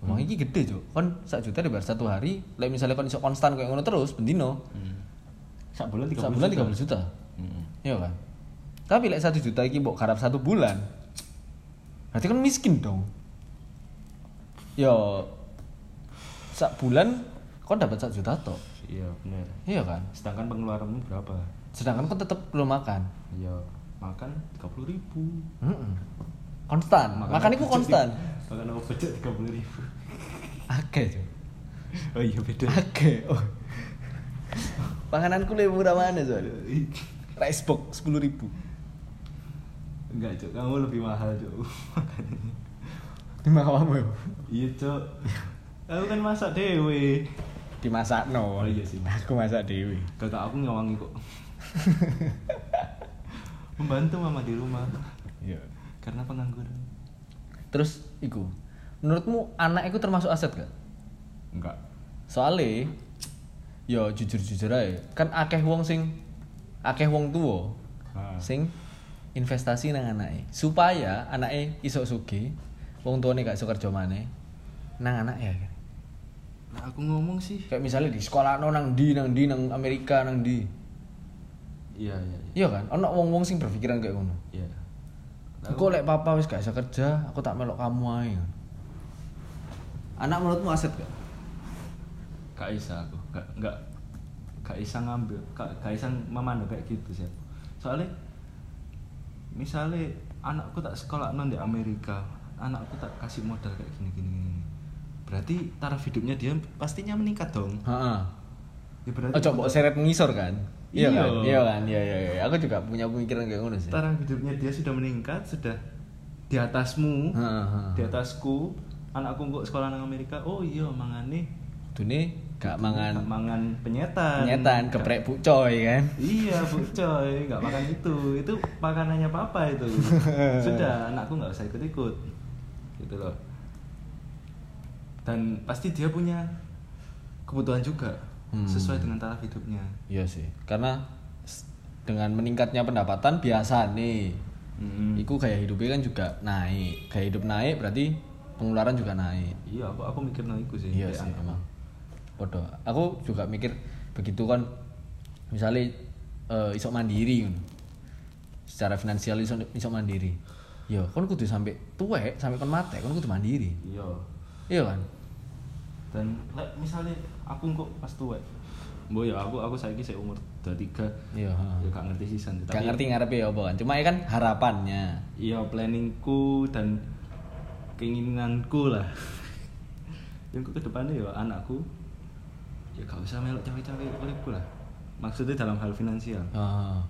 Wong iki gede, Cuk. Kon sak juta dibayar satu hari, lek misalnya kon iso konstan kayak ngono terus bendino, Mm. Sak bulan 30 sak bulan 30 juta. Mm. Iya kan? Tapi lek satu juta iki mbok garap satu bulan. Berarti kan miskin dong. Yo sak bulan kon dapat sak juta toh. Iya, bener. Iya kan? Sedangkan pengeluaranmu berapa? Sedangkan kon tetep belum makan. Iya, makan 30 ribu. Mm-mm. Konstan. Makan iku konstan. Makan aku budget 30 ribu. Akeh, Cuk. Oh iya beda. Akeh. Oh. Pangananku lebih murah mana, soalnya? Rice box 10 ribu. Enggak, Cok. Kamu lebih mahal, Cok. Di kamu ya? iya, Cok. Aku kan masak dewe. Dimasak no. Oh, iya sih. Aku masak dewi. Kakak aku ngawangi kok. Membantu mama di rumah Iya. karena pengangguran. Terus iku. Menurutmu anak itu termasuk aset gak? Enggak. Soalnya yo jujur-jujur aja, kan akeh wong sing akeh wong tua sing investasi nang anake supaya anake iso sugih wong tuane gak iso kerja maneh nang anak ya Nah, aku ngomong sih. kayak misalnya di sekolah no nang di nang di nang Amerika nang di Iya, iya, iya. iya kan ono wong wong sing berpikiran kayak ngono Iya. Aku lek papa wis gak iso kerja, aku tak melok kamu ae. Anak menurutmu aset gak? gak bisa aku gak gak gak bisa ngambil gak, gak bisa memandang kayak gitu sih soalnya misalnya anakku tak sekolah non di Amerika anakku tak kasih modal kayak gini gini, gini. berarti taraf hidupnya dia pastinya meningkat dong Heeh. ya berarti Oh, coba seret mengisor kan? Iya Iya. kan? Iya kan? Iya iya iya. Aku juga punya pemikiran kayak ngono sih. taraf hidupnya dia sudah meningkat sudah di atasmu Heeh, heeh. di atasku anakku kok sekolah nang Amerika oh iya mangane Dune gak mangan mangan penyetan penyetan, Gak- geprek bu coy kan? Iya bu coy, nggak makan itu. Itu makanannya papa itu. Sudah, anakku nggak usah ikut-ikut. Gitu loh. Dan pasti dia punya kebutuhan juga Hmm. sesuai dengan taraf hidupnya. Iya sih. Karena dengan meningkatnya pendapatan biasa nih Mm-mm. Iku gaya hidupnya kan juga naik gaya hidup naik berarti pengeluaran juga naik iya aku aku mikir nang iku sih iya sih anak. emang Podo. aku juga mikir begitu kan misalnya eh, isok mandiri secara finansial iso iso mandiri yo kon kudu sampai tuwek sampai kon mate kon kudu mandiri iya iya kan dan misalnya aku kok pas tuwek Mbok ya aku aku saiki sik umur 23 iya. Ya gak ngerti sisan gak ngerti ngarepe ya apa kan cuma ya kan harapannya. Iya planningku dan keinginanku lah. Yang ke depannya ya anakku ya gak usah melok cawe-cawe uripku lah. Maksudnya dalam hal finansial. Oh.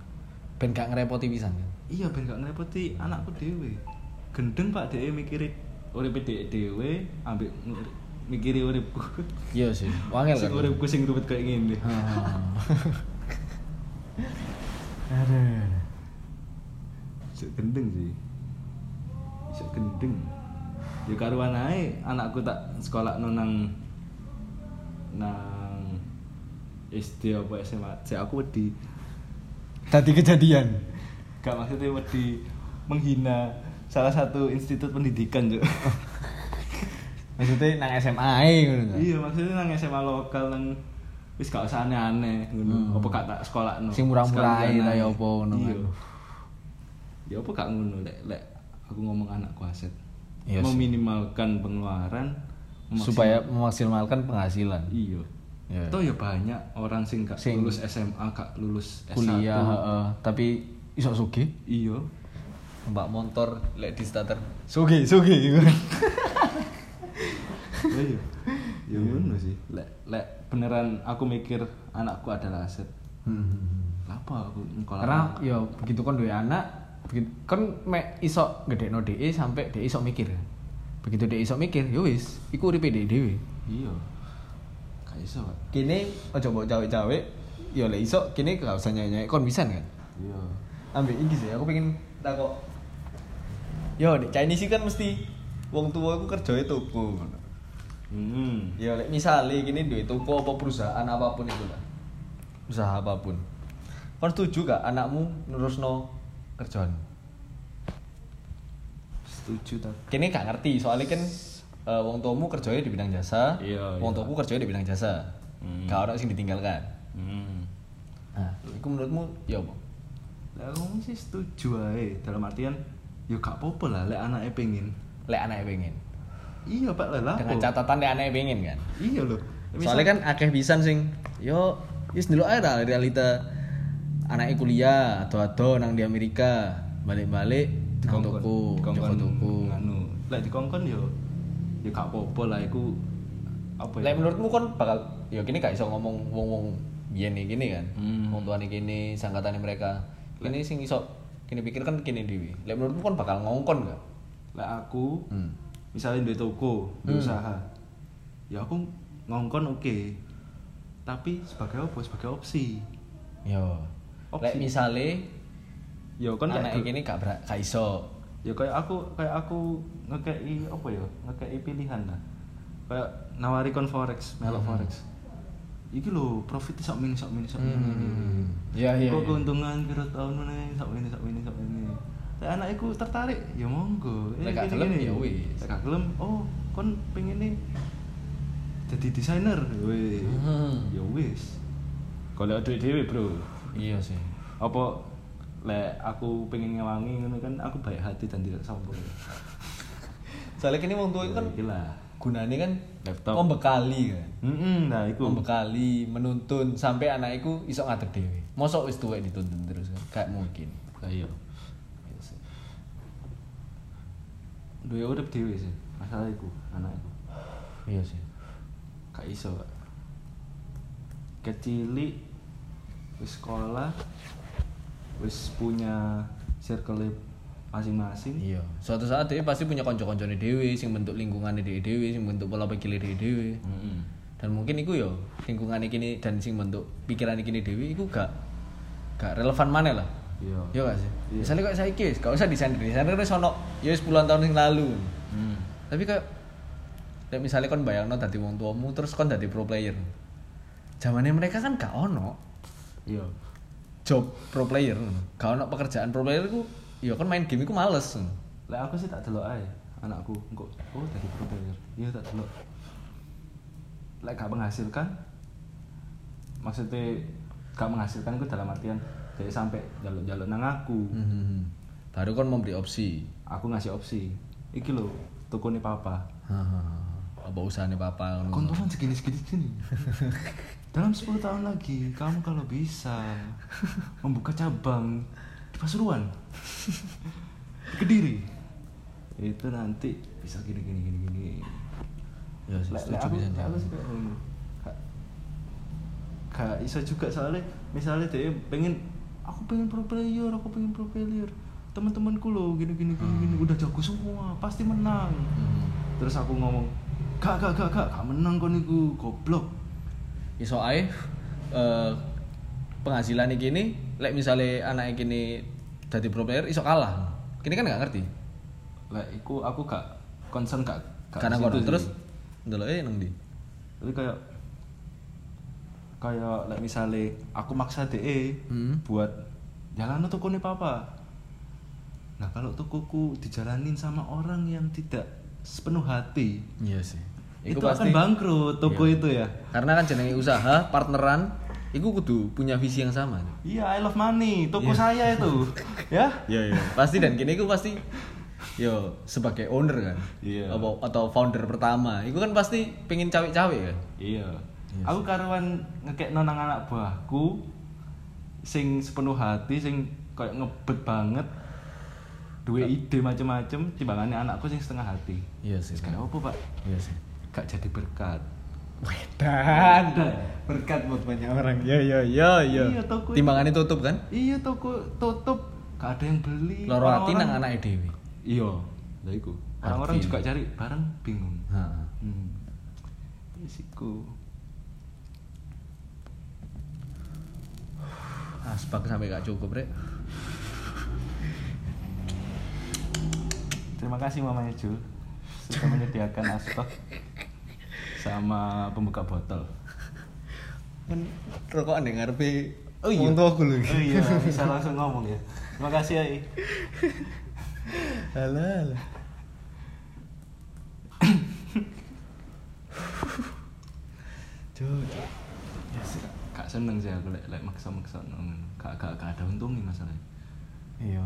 ben gak ngerepoti pisan kan? Iya ben gak ngerepoti anakku dewe gendeng pak dewe mikiri urip dewe dewe ambek mikiri uripku. Iya sih wangel sing kan. uripku sing ribet kayak gini Aduh. Isok gendeng sih. Isok gendeng. Ya karuan ae anakku tak sekolah nang nang SD apa SMA Cek aku wedi. Tadi kejadian. Gak maksudnya wedi menghina salah satu institut pendidikan juga Maksudnya nang SMA ae ngono kan. Iya maksudnya nang SMA lokal nang wis gak usah aneh-aneh ngono. Hmm. Apa gak tak sekolah no. Sing murah-murah ae ta ya apa ngono Iya. kan. Ya apa gak ngono lek lek aku ngomong anakku aset. Iya sih. meminimalkan pengeluaran memaksimal- Supaya memaksimalkan penghasilan. iya Ya. Toh ya banyak orang sing gak Sing- lulus SMA, gak lulus S1. Kuliah heeh, tapi iso sugih. Iya. Mbak motor lek di starter. Sugih, sugih. Ya iya. Ya ngono sih. Lek lek beneran aku mikir anakku adalah aset. Hmm. Apa aku ngkolah Karena ya begitu kon duwe anak, begitu kon mek iso gedekno DE sampai DE iso mikir. Begitu DE iso mikir, ya wis, iku uripe DE dhewe. Iya. Gak iso, Pak. Kene aja mbok cawe-cawe, ya lek iso kene gak usah nyanyi kon bisa kan. Iya. Ambil iki sih, aku pengen takok. Yo, di Chinese kan mesti wong tua aku kerjanya toko. ngono. Hmm. Ya misale gini duit toko apa perusahaan apa pun itu lah. Usaha apa pun. Kon setuju gak anakmu nerusno kerjaan? Setuju tak? Kini gak ngerti, soalnya kan eh, wong tuamu kerjanya di bidang jasa, Iya, wong iya. tuaku kerjanya di bidang jasa. Hmm. Gak orang sing ditinggalkan. Hmm. Nah, itu menurutmu ya apa? Lah aku sih setuju ae dalam artian ya gak apa-apa lah lek anaknya pengen. Lek anaknya pengen. Iya, Pak lah. Dengan catatan lek anaknya pengen kan. Iya loh. Soalnya kan akeh pisan sing yo wis ae lah realita anaknya kuliah atau atau nang di Amerika balik-balik nang toko, joko toko. Anu, lek dikongkon yo ya gak apa-apa lah iku apa ya? Lek menurutmu kon bakal ya kini gak iso ngomong wong-wong biyen iki gini kan. Hmm. Wong tuane kene, sangkatane mereka. Kini sing iso kini pikir kan kini dhewe. Lek menurutmu kon bakal ngongkon gak? lek aku Hmm. Misalnya duwe toko, duwe Hmm. usaha. Ya aku ngongkon oke. Tapi sebagai apa? Sebagai opsi. Yo. Lek Opsi. misale Ya kan anaknya kayak kini gak ber- gak iso. ya kayak aku kayak aku ngekei apa ya ngekei pilihan lah kayak nawari kon forex melok Hmm. forex iki lho profit sak mini sak mini sak mini. Iya iya. kok keuntungan kira tahun ini sak mini sak mini sak mini Lek anakku tertarik ya monggo Lek gak gelem, ya wis. Lek gelem oh kon pengen nih jadi desainer weh Hmm. ya wis kalau ada dewe bro Iya sih. apa lek aku pengen ngewangi ngono kan aku baik hati dan tidak sombong Soalnya kini wong tua itu kan iki lah gunanya kan Laptop. membekali kan. Mm-mm, nah iku Membekali, menuntun sampai anak iku iso ngadeg dhewe. Mosok wis tuwek dituntun terus kan? Gak mungkin. ayo Gitu sih. Duwe urip dhewe sih masalah iku anakku Iya sih. gak iso Kak. kecilik wis sekolah wis punya circle masing-masing Iya. Suatu saat dia pasti punya konco-koncone dhewe sing bentuk lingkungannya dhewe dhewe, sing bentuk pola pikir dhewe dhewe. Mm-mm. Dan mungkin iku yo lingkungannya kini dan sing bentuk pikiran kini dhewe iku gak gak relevan mana lah. Iya Iya gak sih? Iya. Misalnya kayak saya kis, gak usah desainer desainer wis ono ya wis puluhan tahun yang lalu. Mm. Tapi kayak kayak misalnya kon bayangno dadi wong tuamu terus kon dadi pro player. Zamannya mereka kan gak ono. iya job pro player. Gak ono pekerjaan pro player ku ya kan main game iku males. Lah aku sih tak delok ae anakku engko oh tadi pro player. Iya tak delok. Lek gak menghasilkan maksudnya gak menghasilkan ku dalam artian dia sampai jaluk-jaluk nang aku. Hmm. Baru kan memberi opsi. Aku ngasih opsi. Iki lho, tukune papa. Hahaha. Apa usahanya papa. Keuntungan segini segini segini. Dalam 10 tahun lagi, kamu kalau bisa membuka cabang di Pasuruan, di Kediri, itu nanti bisa gini gini gini gini. Ya, setuju aku, bisa. aku. Gak- Gak iso juga soalnya misalnya dia pengen aku pengen pro player, aku pengen pro player. Teman-temanku loh gini gini gini, gini udah jago semua, pasti menang. Hmm. Terus aku ngomong, gak gak gak gak, gak menang kok niku goblok. iso ae eh penghasilan ini lek misale anak ini dadi pro player iso kalah. Kini kan gak ngerti. Lah, iku aku gak concern gak, gak Karena sih. terus ndeloke nang ndi? Jadi kayak kayak like misalnya aku maksa DE Hmm. buat jalan toko nih papa. Nah kalau tokoku dijalanin sama orang yang tidak sepenuh hati, Iya sih. itu akan bangkrut toko Iya. itu ya. Karena kan jenenge usaha, partneran, iku kudu punya visi yang sama. Iya, I love money, toko Iya. saya itu, ya. Iya iya. Pasti dan kini iku pasti yo sebagai owner kan. Iya. Apa atau founder pertama, iku kan pasti pengen cawe-cawe kan. Iya. Iya aku karuan ngekek nonang anak buahku sing sepenuh hati, sing kayak ngebet banget. Dua ide macem-macem, timbangannya anakku sing setengah hati. Iya sih. Kayak apa, Pak? Iya sih. Gak jadi berkat. Dan berkat buat banyak orang. Iya iya iya iya. Iya, toko Timbangannya tutup kan? Iya, toko tutup, gak ada yang beli. Loro nang anake dhewe. Iya, lah iku. Orang-orang juga cari barang bingung. Heeh. Hmm. Isiku. Asbak sampai gak cukup, Rek. Terima kasih mamanya Jul sudah menyediakan asbak sama pembuka botol. Kan rokokan yang ngarepe Oh iya. wong tuaku lho. Oh iya, bisa langsung ngomong ya. Terima kasih ya. Alah, alah. Cuk. Ya seneng sih aku lek lek maksa-maksa nonton. Gak gak gak ada untungnya masalahnya. Iya.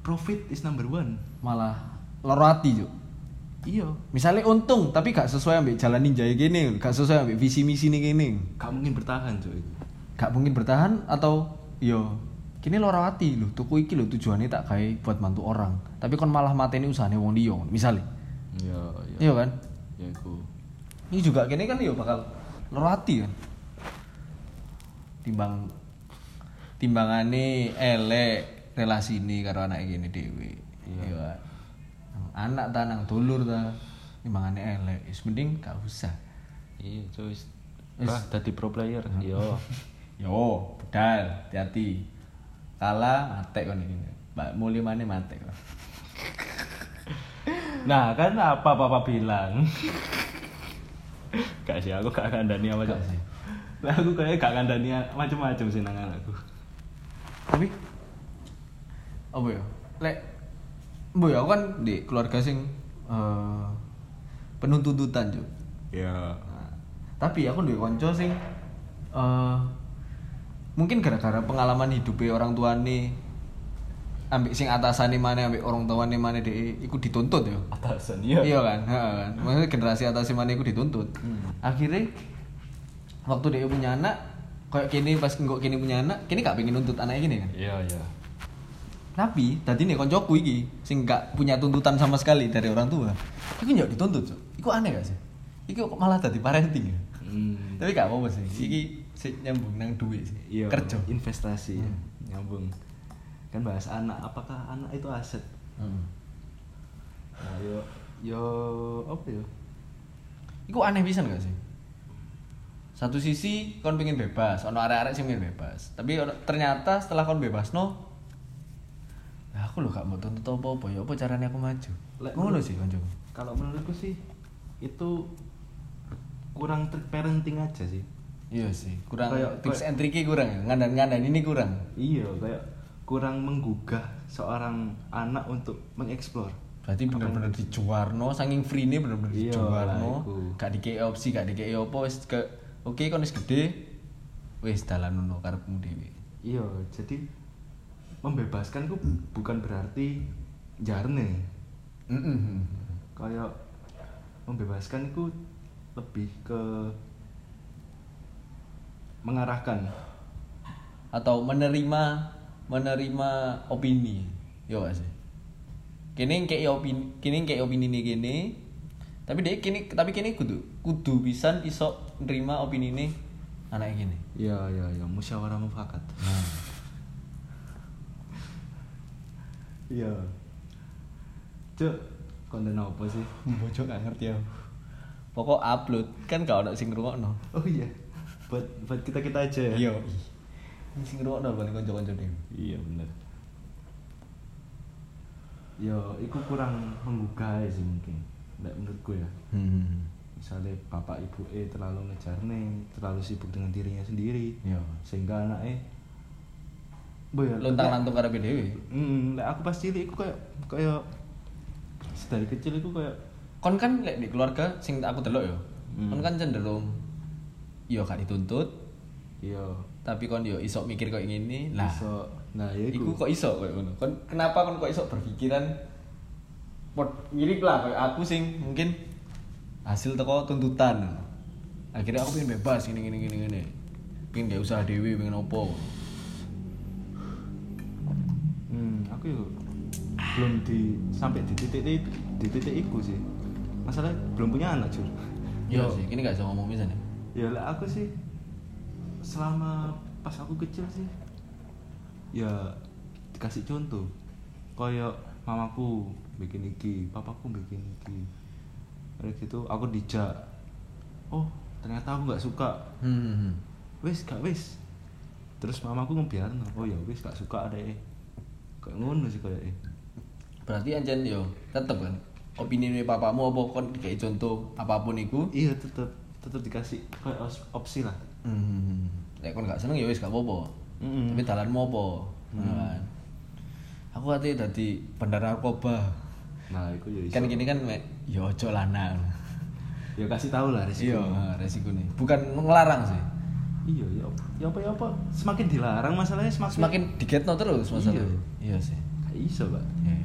Profit is number one. Malah loro hati, Cuk. Iya. Misalnya untung tapi gak sesuai ambek jalan ninja gini, gak sesuai ambek visi misi nih gini. Gak mungkin bertahan cuy itu. Gak mungkin bertahan atau yo kini loro hati lho, tuku iki lho tujuannya tak kayak buat bantu orang. Tapi kon malah mateni usahane wong liya, misalnya. Iya, Iya kan? Ya iku. Ini juga kini kan yo bakal loro hati kan. Timbang timbangane elek relasi ini karo anak gini dewe. Iya. Iya. kan? Anak ta nang dulur ta timbangane elek. Wis mending gak usah. Iya, cuy. Wis. Bah, dadi pro player. Iya. Yo, bedal, hati-hati. Kalah mate kon iki. Mbak mulai mana mate kon. Nah, kan apa papa bilang? gak sih, aku gak kandani apa sih. Lah aku kayak gak kandani macam-macam sih nang anakku. Tapi apa ya? Lek Mbok ya aku kan di keluarga sing eh penuh tuntutan, Cuk. Ya. Nah, tapi aku duwe kanca sing eh mungkin gara-gara pengalaman hidupnya orang tuane ambek sing atasane mana ambek orang tuane mana dhek iku dituntut ya. Atasan iya. Iya kan, heeh kan. Maksudnya generasi atas mana iku dituntut. Hmm. Akhirnya waktu dia punya anak, kayak kini pas nggak kini punya anak, kini gak pengen nuntut anak gini kan. Iya, iya. Tapi tadi nih koncoku iki sing gak punya tuntutan sama sekali dari orang tua. Iku nggak dituntut, Cuk. Iku aneh gak sih? Iku kok malah tadi parenting ya. Hmm. Tapi gak apa-apa sih. Iki sih nyambung nang duit sih. Iya, Kerja. investasi ya. Hmm. nyambung. Kan bahas anak, apakah anak itu aset? Hmm. Nah, yo yo apa yo? Iku aneh bisa gak sih? Satu sisi kon pengen bebas, ono arek-arek sing pengen bebas. Tapi ternyata setelah kon bebas no, ya aku lo gak mau tuntut apa-apa ya apa caranya aku maju. Ngono sih konco. Kalau menurutku sih itu kurang trik parenting aja sih. Iya sih, kurang Kayak- tips kayak- and trick kurang ya. Ngandan-ngandan ini kurang. iya kayak kurang menggugah seorang anak untuk mengeksplor Berarti bener-bener dijuarno saking free ini bener-bener Iya, dijuarno. Gak dikei opsi, gak dikei apa wis ke oke kon wis gede. Wis dalan ngono karepmu dhewe. iya jadi membebaskan ku bukan berarti jarne Heeh. kayak membebaskan itu lebih ke mengarahkan Atau menerima menerima opini. Yo gak sih? Kene kayak opini, kene kayak opini ini kene. Tapi dia kini tapi kene kudu kudu pisan iso nerima opini ini anak gini. iya iya iya musyawarah mufakat Nah. iya cuk konten apa sih Bocok gak ngerti ya. Pokok upload kan gak ono sing ngrungokno. oh iya buat buat kita kita aja ya Iya. Ini sing ngrungokno paling kanca-kanca dhewe. iya bener yo itu kurang menggugah sih mungkin Nggak menurutku ya Hmm. Misalnya bapak ibu eh terlalu ngejar nih terlalu sibuk dengan dirinya sendiri Iya. sehingga anaknya Boy, ya, Lontang-lantung karepe dhewe. Hmm, lek aku pas cilik iku kayak kayak dari kecil iku kayak Kon kan lek di keluarga sing aku delok yo. Hmm. Kon kan cenderung yo gak dituntut, iya tapi kon yo iso mikir kok ngene. Lah, iso nah ya iku iku kok iso koyo ngono. Kon kenapa kon kok iso berpikiran pot mirip lah kayak aku sing mungkin hasil teko tuntutan. Akhirnya aku pengen bebas gini gini gini gini. Pengen gak usaha dewi, pengen opo. hmm, aku yo belum di sampai di titik di titik itu sih masalah belum punya anak cur Iya sih, ini gak bisa ngomong misalnya. ya lah aku sih selama pas aku kecil sih ya dikasih contoh kayak mamaku bikin iki papaku bikin iki kayak gitu aku dijak oh ternyata aku nggak suka Hmm. wis gak wis terus mamaku ngebiarin oh ya wis gak suka ada kayak ngono sih kayak Berarti anjen yo tetep kan opini dari papamu apa kon kayak contoh apa pun iku. iya tetep tetep dikasih kayak opsi lah Hmm. Lek kon gak seneng ya wis gak apa-apa. Mm-mm. Tapi dalanmu apa? Hmm. Ngono kan. Aku ati dadi bandar narkoba. nah itu ya. Kan gini kan ya ojo lanang. ya kasih tahu lah Iya, resiko resiko nih. Bukan ngelarang sih. iya ya ya apa ya apa semakin dilarang masalahnya semakin Semakin digetno terus masalah. Iya sih. gak iso pak Iya.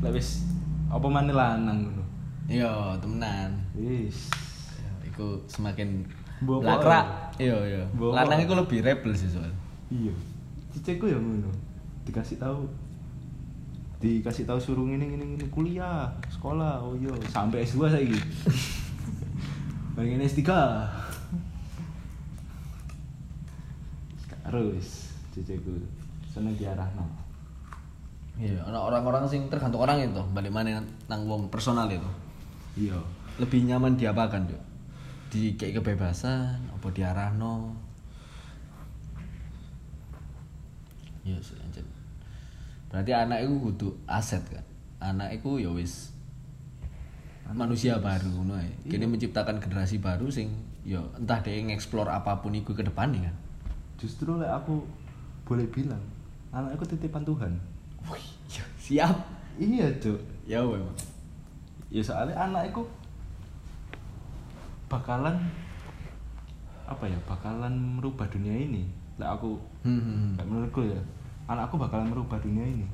lah wis apa mana lanang ngono Iya, temenan. wis Ya, iku semakin Bawa lakrak. apa Iya, iya. Lanang iku lebih rebel sih soal. iya cicekku ya ngono dikasih tahu dikasih tahu suruh ini ini ini kuliah sekolah oh iya sampai S2 saya gitu pengen S3 harus cicekku seneng diarah no Iya, orang-orang sing tergantung orang itu, balik mana nang wong personal itu. iya Lebih nyaman diapakan, Cuk? Di kayak kebebasan, apa diarahno? Iya sih, anjir. Berarti anak itu kudu aset kan. Anak itu ya wis manusia baru ngono ae. Kini menciptakan generasi baru sing ya entah dia ngeksplor apa pun itu ke depannya kan. justru lah aku boleh bilang anakku titipan Tuhan Wih, ya, siap. iya cuk Ya memang. ya soalnya anakku bakalan apa ya bakalan merubah dunia ini lah aku Hmm, hmm, hmm. menurutku ya anakku bakalan merubah dunia ini.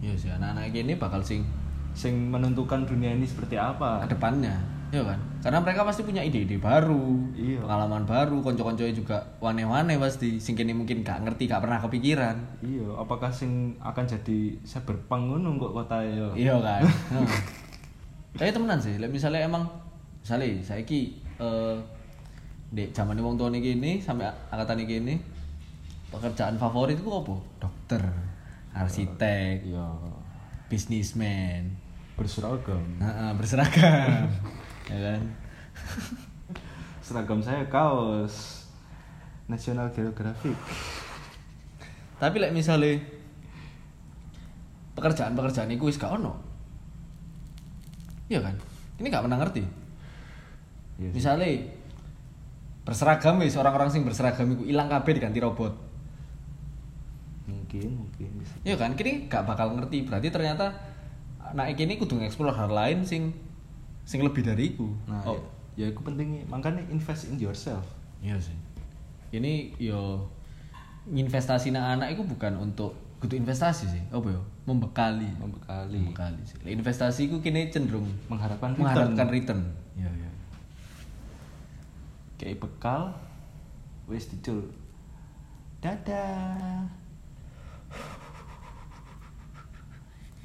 Iya sih, anak-anak ini bakal sing sing menentukan dunia ini seperti apa? ke depannya ya kan? Karena mereka pasti punya ide-ide baru Iya. pengalaman baru konco-konconya juga wane-wane pasti. Sing kini mungkin gak ngerti gak pernah kepikiran. Iya apakah sing akan jadi cyberpunk ngono kok kota ya? Iya kan? Tapi temenan sih misalnya emang misalnya saya ki eh dek zaman wong tua nih gini sampai angkatan nih gini pekerjaan favorit itu apa? Dokter. Arsitek. Iya. Bisnismen berseragam. Heeh, berseragam. Ya kan? Seragam saya kaos National Geographic. Tapi lek misalnya pekerjaan-pekerjaan itu wis gak ono. Iya kan? Ini gak pernah ngerti. Iya sih. Misalnya berseragam wis orang-orang sing berseragam iku ilang kabeh diganti robot mungkin mungkin bisa Iya kan, kini gak bakal ngerti. Berarti ternyata anak ini kudu ngeksplor hal lain sing sing lebih dari iku. nah oh, ya, ya itu pentingnya makanya invest in yourself iya sih. Ini yo investasi nang anak itu bukan untuk kudu investasi sih. Apa yo? Membekali. membekali Membekali sih. Investasi itu kini cenderung mengharapkan return. mengharapkan return. Iya, iya. kayak bekal wis dicul dadah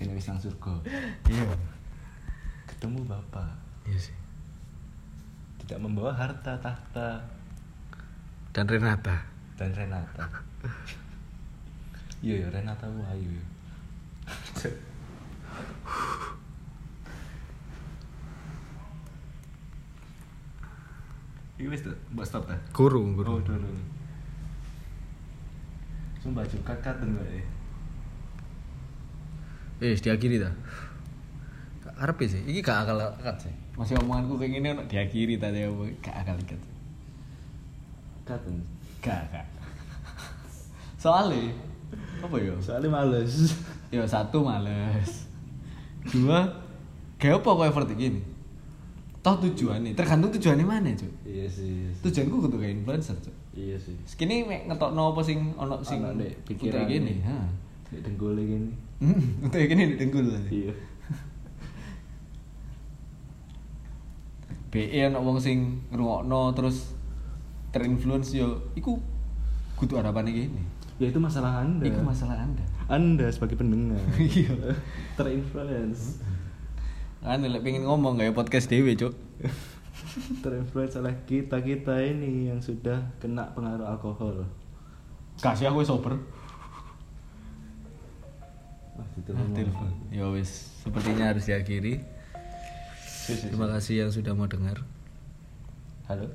ini wis nang surga Iya. ketemu bapak Iya sih. tidak membawa harta tahta Dan Renata. dan Renata iya ya Renata Wahyu ya Ini wis tuh, mbak stop ta? Kurung, Oh, udah, udah. Sumpah juga kat enggak ya? Eh, diakhiri ta. Arep sih, iki gak akal ikat sih. Masih omonganku kayak gini ono diakhiri tadi apa gak akal ikat. Kat Gak, gak. Soalnya apa ya? Soalnya males. Ya satu males. Dua kayak apa kok effort gini? Toh tujuannya, tergantung tujuannya mana, Cuk. Iya sih. Tujuanku kudu kayak influencer, Cuk. Iya sih. Sekini mek ngetokno apa sing ono sing pikiran gini, ha. Denggole gini. Hmm, untuk gini di dengkul. Iya. BE ono wong sing ngrungokno terus terinfluence yo iku kudu harapannya gini. Ya itu masalah Anda. Iku masalah Anda. Anda sebagai pendengar. Iya. Terinfluence. Kan lek pengen ngomong kayak podcast dewe, Cuk. Terinfluence oleh kita-kita ini yang sudah kena pengaruh alkohol. Kasih aku sober. Ah, ditelepon. telepon. Ya wis, sepertinya harus diakhiri. Terima kasih yang sudah mau dengar. Halo.